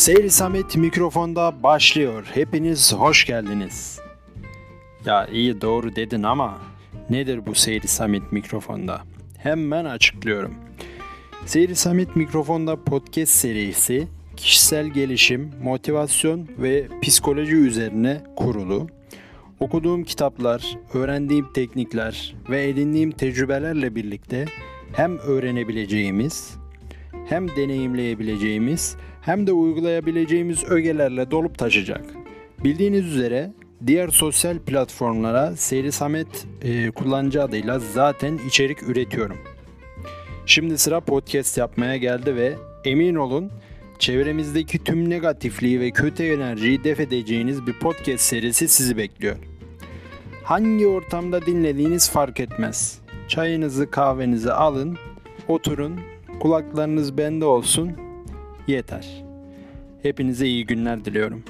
Seyri Samet mikrofonda başlıyor. Hepiniz hoş geldiniz. Ya iyi doğru dedin ama nedir bu Seyri Samet mikrofonda? Hemen açıklıyorum. Seyri Samet mikrofonda podcast serisi kişisel gelişim, motivasyon ve psikoloji üzerine kurulu. Okuduğum kitaplar, öğrendiğim teknikler ve edindiğim tecrübelerle birlikte hem öğrenebileceğimiz hem deneyimleyebileceğimiz hem de uygulayabileceğimiz ögelerle dolup taşacak. Bildiğiniz üzere diğer sosyal platformlara Seyri Samet e, kullanıcı adıyla zaten içerik üretiyorum. Şimdi sıra podcast yapmaya geldi ve emin olun çevremizdeki tüm negatifliği ve kötü enerjiyi def edeceğiniz bir podcast serisi sizi bekliyor. Hangi ortamda dinlediğiniz fark etmez. Çayınızı kahvenizi alın, oturun, kulaklarınız bende olsun yeter. Hepinize iyi günler diliyorum.